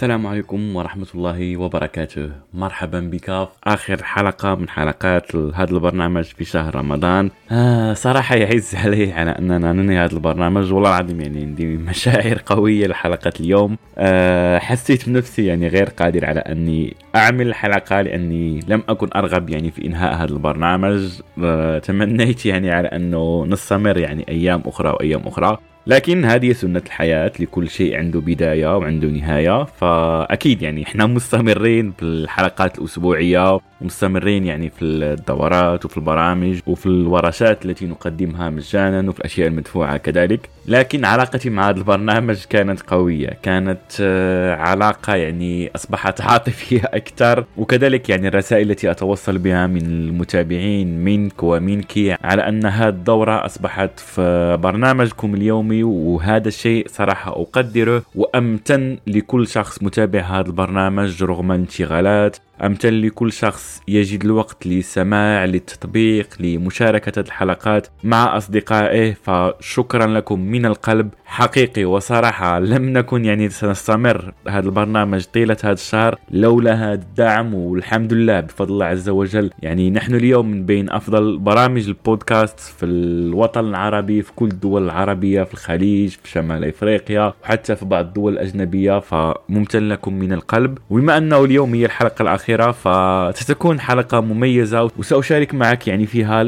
السلام عليكم ورحمة الله وبركاته. مرحبا بك. في آخر حلقة من حلقات هذا البرنامج في شهر رمضان. آه صراحة يعز علي على أننا ننهي هذا البرنامج. والله العظيم يعني عندي مشاعر قوية لحلقة اليوم. آه حسيت بنفسي يعني غير قادر على أني أعمل الحلقة لأني لم أكن أرغب يعني في إنهاء هذا البرنامج. آه تمنيت يعني على أنه نستمر يعني أيام أخرى وأيام أخرى. لكن هذه سنة الحياة لكل شيء عنده بداية وعنده نهاية فأكيد يعني إحنا مستمرين بالحلقات الأسبوعية. مستمرين يعني في الدورات وفي البرامج وفي الورشات التي نقدمها مجانا وفي الأشياء المدفوعة كذلك. لكن علاقتي مع هذا البرنامج كانت قوية كانت آه، علاقة يعني أصبحت عاطفية أكثر. وكذلك يعني الرسائل التي أتوصل بها من المتابعين منك ومنك على أن هذه الدورة أصبحت في برنامجكم اليومي. وهذا الشيء صراحة أقدره وأمتن لكل شخص متابع هذا البرنامج رغم الانشغالات أمتن لكل شخص يجد الوقت للسماع للتطبيق لمشاركة الحلقات مع أصدقائه فشكرا لكم من القلب. حقيقي وصراحة لم نكن يعني سنستمر هذا البرنامج طيلة هذا الشهر لولا هذا الدعم والحمد لله بفضل الله عز وجل. يعني نحن اليوم من بين أفضل برامج البودكاست في الوطن العربي في كل الدول العربية في الخليج في شمال إفريقيا وحتى في بعض الدول الأجنبية فممتن لكم من القلب. وبما أنه اليوم هي الحلقة الأخيرة فستكون حلقة مميزة وسأشارك معك يعني فيها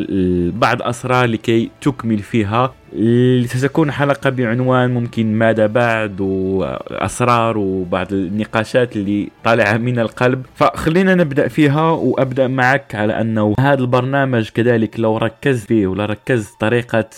بعض أسرار لكي تكمل فيها. ستكون حلقة بعنوان ممكن ماذا بعد وأسرار وبعض النقاشات اللي طالعة من القلب. فخلينا نبدأ فيها وأبدأ معك على أنه هذا البرنامج كذلك لو ركزت فيه ولا ركزت طريقة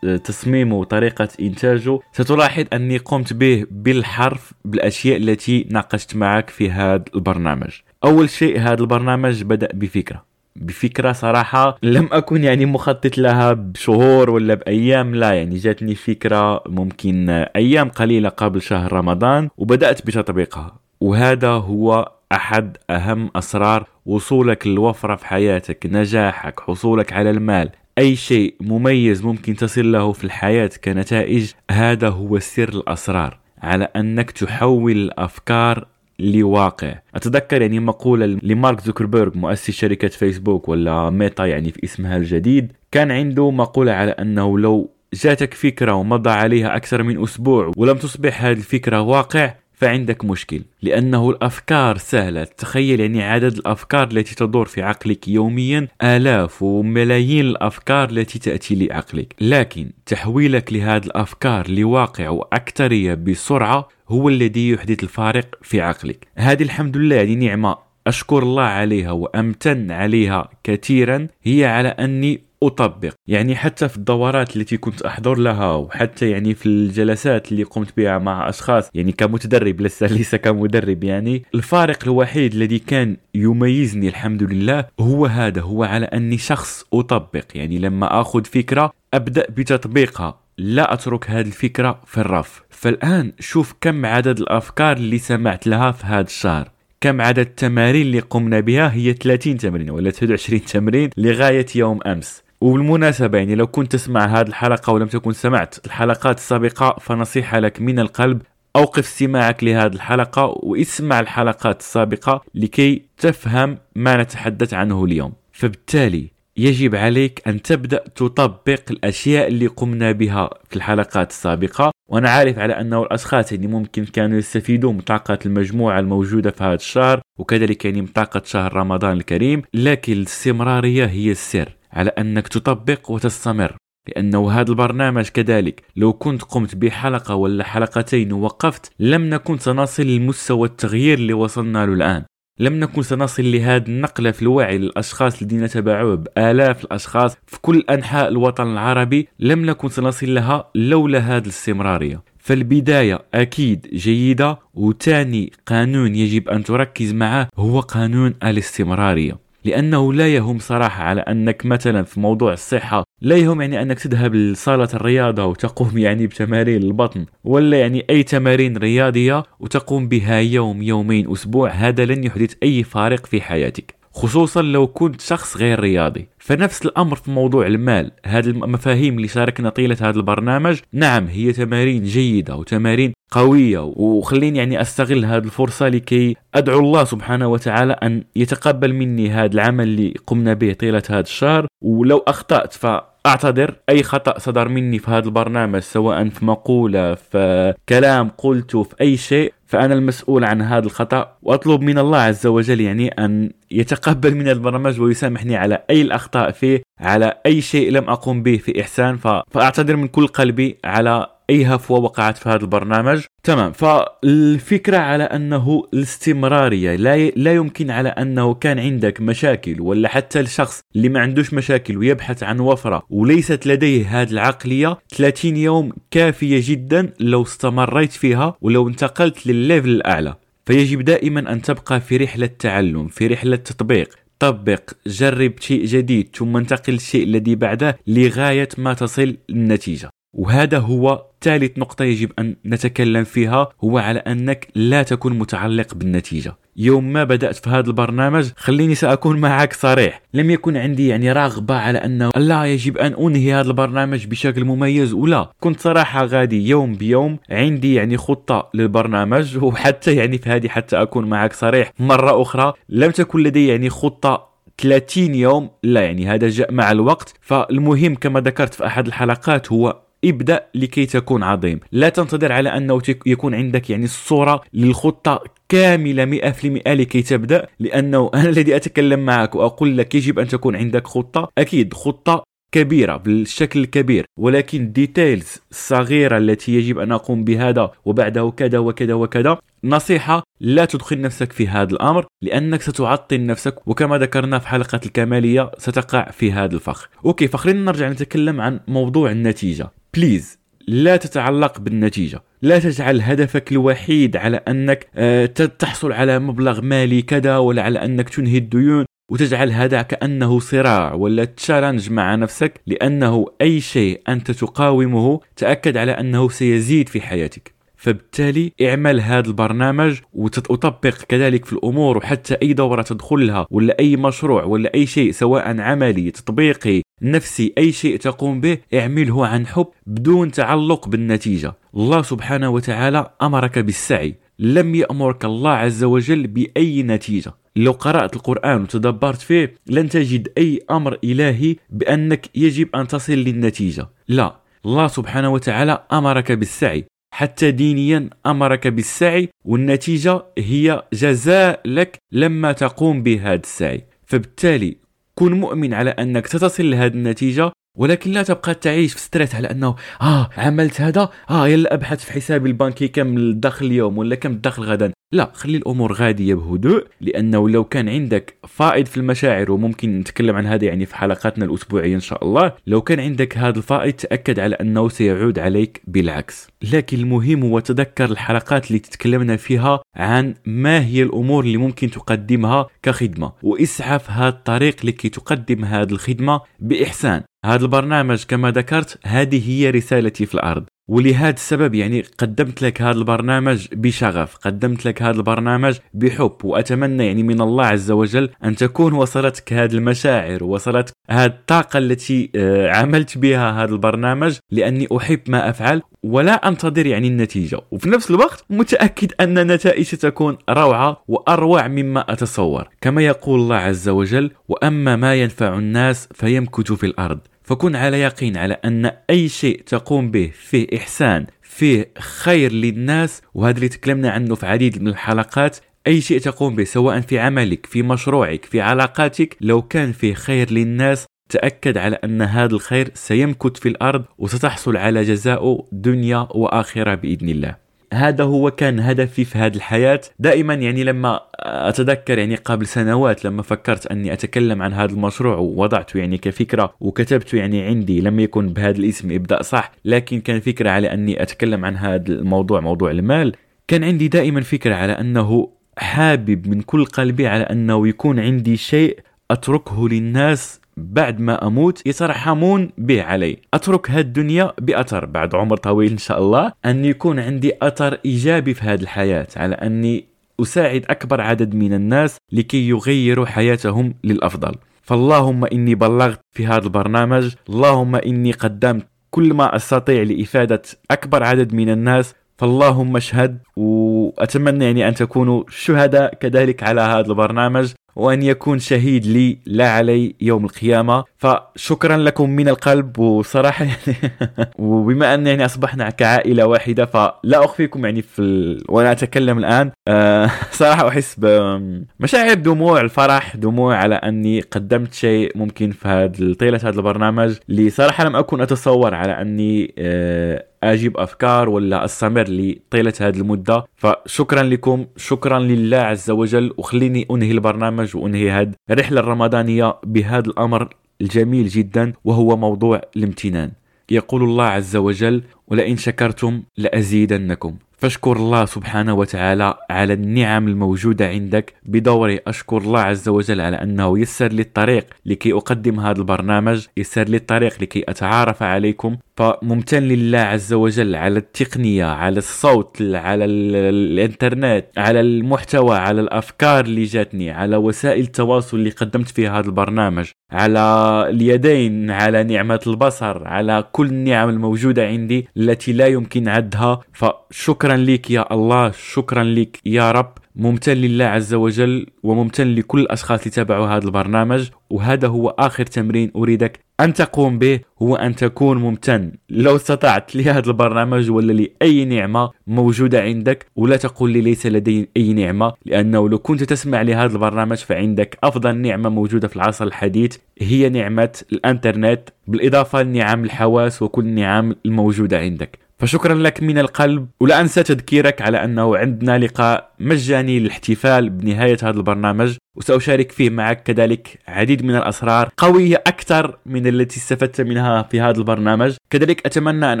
تصميمه وطريقة إنتاجه ستلاحظ أني قمت به بالحرف بالأشياء التي ناقشت معك في هذا البرنامج. أول شيء هذا البرنامج بدأ بفكرة. بفكرة صراحة لم أكن يعني مخطط لها بشهور ولا بأيام لا يعني جاتني فكرة ممكن أيام قليلة قبل شهر رمضان وبدأت بتطبيقها. وهذا هو أحد أهم أسرار وصولك للوفرة في حياتك نجاحك حصولك على المال. أي شيء مميز ممكن تصل له في الحياة كنتائج هذا هو سر الأسرار. على أنك تحول الأفكار لواقع. أتذكر يعني مقولة لمارك زوكربيرج مؤسس شركة فيسبوك ولا ميتا يعني في اسمها الجديد كان عنده مقولة على أنه لو جاتك فكرة ومضى عليها أكثر من أسبوع ولم تصبح هذه الفكرة واقع فعندك مشكل لأنه الأفكار سهلة. تخيل يعني عدد الأفكار التي تدور في عقلك يوميا آلاف وملايين الأفكار التي تأتي لعقلك. لكن تحويلك لهذه الأفكار لواقع وأكثرية بسرعة هو الذي يحدث الفارق في عقلك. هذه الحمد لله هذه نعمة أشكر الله عليها وأمتن عليها كثيرا. هي على أني أطبق. يعني حتى في الدورات التي كنت أحضر لها وحتى يعني في الجلسات اللي قمت بها مع أشخاص يعني كمتدرب لسه ليس كمدرب يعني الفارق الوحيد الذي كان يميزني الحمد لله هو هذا هو على أني شخص أطبق. يعني لما أخذ فكرة أبدأ بتطبيقها لا أترك هذه الفكرة في الرف. فالآن شوف كم عدد الأفكار اللي سمعت لها في هذا الشهر. كم عدد التمارين اللي قمنا بها؟ هي 30 تمرين ولا 23 تمرين لغاية يوم أمس. وبالمناسبة يعني لو كنت تسمع هذه الحلقة ولم تكن سمعت الحلقات السابقة فنصيحة لك من القلب أوقف استماعك لهذه الحلقة واسمع الحلقات السابقة لكي تفهم ما نتحدث عنه اليوم. فبالتالي يجب عليك أن تبدأ تطبق الأشياء اللي قمنا بها في الحلقات السابقة. وأنا عارف على أنه الأشخاص اللي ممكن كانوا يستفيدوا من طاقة المجموعة الموجودة في هذا الشهر وكذلك يعني من طاقة شهر رمضان الكريم لكن الاستمرارية هي السر. على أنك تطبق وتستمر لأنه هذا البرنامج كذلك لو كنت قمت بحلقة ولا حلقتين ووقفت لم نكن سنصل لمستوى التغيير اللي وصلنا له الآن. لم نكن سنصل لهذه النقلة في الوعي للأشخاص الذين تبعوه بآلاف الأشخاص في كل أنحاء الوطن العربي لم نكن سنصل لها لولا هذه الاستمرارية. فالبداية أكيد جيدة وتاني قانون يجب أن تركز معه هو قانون الاستمرارية. لأنه لا يهم صراحة على أنك مثلا في موضوع الصحة لا يهم يعني أنك تذهب لصالة الرياضة وتقوم يعني بتمارين البطن ولا يعني أي تمارين رياضية وتقوم بها يوم يومين أسبوع هذا لن يحدث أي فارق في حياتك. خصوصا لو كنت شخص غير رياضي. فنفس الأمر في موضوع المال. هذه المفاهيم اللي شاركنا طيلة هذا البرنامج. نعم هي تمارين جيدة وتمارين قوية وخليني يعني أستغل هذه الفرصة لكي أدعو الله سبحانه وتعالى أن يتقبل مني هذا العمل اللي قمنا به طيلة هذا الشهر. ولو أخطأت ف أعتذر أي خطأ صدر مني في هذا البرنامج سواء في مقولة في كلام قلته في أي شيء فأنا المسؤول عن هذا الخطأ. وأطلب من الله عز وجل يعني أن يتقبل من البرنامج ويسامحني على أي الأخطاء فيه على أي شيء لم أقم به في إحسان. فأعتذر من كل قلبي على أي هفوه وقعت في هذا البرنامج. تمام. فالفكرة على أنه الاستمرارية لا لا يمكن على أنه كان عندك مشاكل ولا حتى الشخص اللي ما عندوش مشاكل ويبحث عن وفرة وليست لديه هذه العقلية 30 يوم كافية جدا لو استمريت فيها ولو انتقلت للليفل الأعلى. فيجب دائما أن تبقى في رحلة تعلم في رحلة تطبيق. طبق جرب شيء جديد ثم انتقل للشيء الذي بعده لغاية ما تصل للنتيجه وهذا هو ثالث نقطة يجب أن نتكلم فيها هو على أنك لا تكون متعلق بالنتيجة. يوم ما بدأت في هذا البرنامج خليني سأكون معك صريح. لم يكن عندي يعني رغبة على أنه لا يجب أن أنهي هذا البرنامج بشكل مميز ولا. كنت صراحة غادي يوم بيوم عندي يعني خطة للبرنامج وحتى يعني في هذه حتى أكون معك صريح. مرة أخرى لم تكن لدي يعني خطة 30 يوم لا يعني هذا جاء مع الوقت. فالمهم كما ذكرت في أحد الحلقات هو ابدأ لكي تكون عظيم. لا تنتظر على أنه يكون عندك يعني الصورة للخطة كاملة 100% لكي تبدأ لأنه أنا الذي أتكلم معك وأقول لك يجب أن تكون عندك خطة. أكيد خطة كبيرة بالشكل الكبير ولكن ال details الصغيرة التي يجب أن أقوم بهذا وبعده كذا وكذا وكذا. نصيحة لا تدخل نفسك في هذا الأمر لأنك ستعطل نفسك وكما ذكرنا في حلقة الكمالية ستقع في هذا الفخ. okay فخلينا نرجع نتكلم عن موضوع النتيجة. please لا تتعلق بالنتيجة. لا تجعل هدفك الوحيد على أنك آه، تحصل على مبلغ مالي كذا ولا على أنك تنهي الديون. وتجعل هذا كأنه صراع ولا تشالنج مع نفسك لأنه أي شيء أنت تقاومه تأكد على أنه سيزيد في حياتك. فبالتالي اعمل هذا البرنامج وتطبق كذلك في الأمور وحتى أي دورة تدخلها ولا أي مشروع ولا أي شيء سواء عملي تطبيقي نفسي أي شيء تقوم به اعمله عن حب بدون تعلق بالنتيجة. الله سبحانه وتعالى أمرك بالسعي. لم يأمرك الله عز وجل بأي نتيجة. لو قرأت القرآن وتدبرت فيه لن تجد أي أمر إلهي بأنك يجب أن تصل للنتيجة. لا الله سبحانه وتعالى أمرك بالسعي. حتى دينيا أمرك بالسعي والنتيجة هي جزاء لك لما تقوم بهذا السعي. فبالتالي كن مؤمن على أنك ستصل لهذه النتيجة ولكن لا تبقى تعيش في ستريس على أنه آه عملت هذا آه يلا أبحث في حسابي البنكي كم الدخل اليوم ولا كم الدخل غدا. لا خلي الأمور غادية بهدوء لأنه لو كان عندك فائض في المشاعر وممكن نتكلم عن هذا يعني في حلقاتنا الأسبوعية إن شاء الله لو كان عندك هذا الفائض تأكد على أنه سيعود عليك بالعكس. لكن المهم هو تذكر الحلقات اللي تتكلمنا فيها عن ما هي الأمور اللي ممكن تقدمها كخدمة واسعى في هذا الطريق لكي تقدم هذه الخدمة بإحسان. هذا البرنامج كما ذكرت هذه هي رسالتي في الأرض. ولهذا السبب يعني قدمت لك هذا البرنامج بشغف قدمت لك هذا البرنامج بحب وأتمنى يعني من الله عز وجل أن تكون وصلتك هذه المشاعر وصلتك هذه الطاقة التي آه، عملت بها هذا البرنامج لأني أحب ما أفعل ولا أنتظر يعني النتيجة. وفي نفس الوقت متأكد أن النتائج ستكون روعة وأروع مما أتصور. كما يقول الله عز وجل وأما ما ينفع الناس فيمكث في الأرض. فكن على يقين على أن أي شيء تقوم به فيه إحسان فيه خير للناس وهذا اللي تكلمنا عنه في عديد من الحلقات أي شيء تقوم به سواء في عملك في مشروعك في علاقاتك لو كان فيه خير للناس تأكد على أن هذا الخير سيمكث في الأرض وستحصل على جزاء دنيا وآخرة بإذن الله. هذا هو كان هدفي في هذه الحياة. دائما يعني لما أتذكر يعني قبل سنوات لما فكرت أني أتكلم عن هذا المشروع ووضعته يعني كفكرة وكتبته يعني عندي لم يكن بهذا الاسم إبدأ صح لكن كان فكرة على أني أتكلم عن هذا الموضوع موضوع المال. كان عندي دائما فكرة على أنه حابب من كل قلبي على أنه يكون عندي شيء أتركه للناس بعد ما أموت يترحمون به علي. أترك هذه الدنيا بأثر. بعد عمر طويل إن شاء الله أن يكون عندي أثر إيجابي في هذه الحياة على أني أساعد أكبر عدد من الناس لكي يغيروا حياتهم للأفضل. فاللهم إني بلغت في هذا البرنامج اللهم إني قدمت كل ما أستطيع لإفادة أكبر عدد من الناس. فاللهم اشهد وأتمنى يعني أن تكونوا شهداء كذلك على هذا البرنامج. وأن يكون شهيد لي لا علي يوم القيامة. فشكرا لكم من القلب وصراحة يعني وبما أن يعني أصبحنا كعائلة واحدة فلا أخفيكم يعني في ال... وأنا أتكلم الآن. آه صراحة أحس بمشاعر دموع الفرح دموع على أني قدمت شيء ممكن في هذا طيلة هذا البرنامج. اللي صراحة لم أكن أتصور على أني آه أجيب أفكار ولا أستمر لطيلة هذه المدة. فشكرا لكم شكرا لله عز وجل. وخليني أنهي البرنامج وانهي هذه الرحله الرمضانية بهذا الأمر الجميل جدا وهو موضوع الامتنان. يقول الله عز وجل ولئن شكرتم لأزيدنكم فاشكر الله سبحانه وتعالى على النعم الموجودة عندك. بدوري أشكر الله عز وجل على أنه يسر لي الطريق لكي أقدم هذا البرنامج يسر لي الطريق لكي أتعارف عليكم. فممتن لله عز وجل على التقنية على الصوت على الإنترنت على المحتوى على الأفكار اللي جاتني على وسائل التواصل اللي قدمت فيها هذا البرنامج على اليدين على نعمة البصر على كل النعم الموجودة عندي التي لا يمكن عدها. فشكرا لك يا الله شكرا لك يا رب. ممتن لله عز وجل وممتن لكل الأشخاص اللي تابعوا هذا البرنامج وهذا هو آخر تمرين أريدك أن تقوم به هو أن تكون ممتن. لو استطعت لهذا البرنامج ولا لأي نعمة موجودة عندك ولا تقول لي ليس لدي أي نعمة لأنه لو كنت تسمع لهذا البرنامج فعندك أفضل نعمة موجودة في العصر الحديث هي نعمة الإنترنت بالإضافة لنعم الحواس وكل النعم الموجودة عندك. فشكرا لك من القلب ولا أنسى تذكيرك على أنه عندنا لقاء مجاني للاحتفال بنهاية هذا البرنامج. وسأشارك فيه معك كذلك عديد من الأسرار قوية أكثر من التي استفدت منها في هذا البرنامج. كذلك أتمنى أن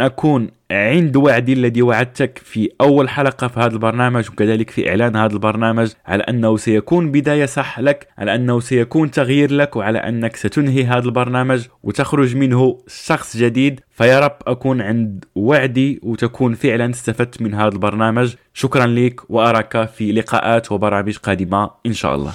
أكون عند وعدي الذي وعدتك في أول حلقة في هذا البرنامج وكذلك في إعلان هذا البرنامج على أنه سيكون بداية صح لك على أنه سيكون تغيير لك وعلى أنك ستنهي هذا البرنامج وتخرج منه شخص جديد. فيا رب أكون عند وعدي وتكون فعلا استفدت من هذا البرنامج. شكرا لك وأراك في لقاءات وبرامج قادمة إن شاء الله.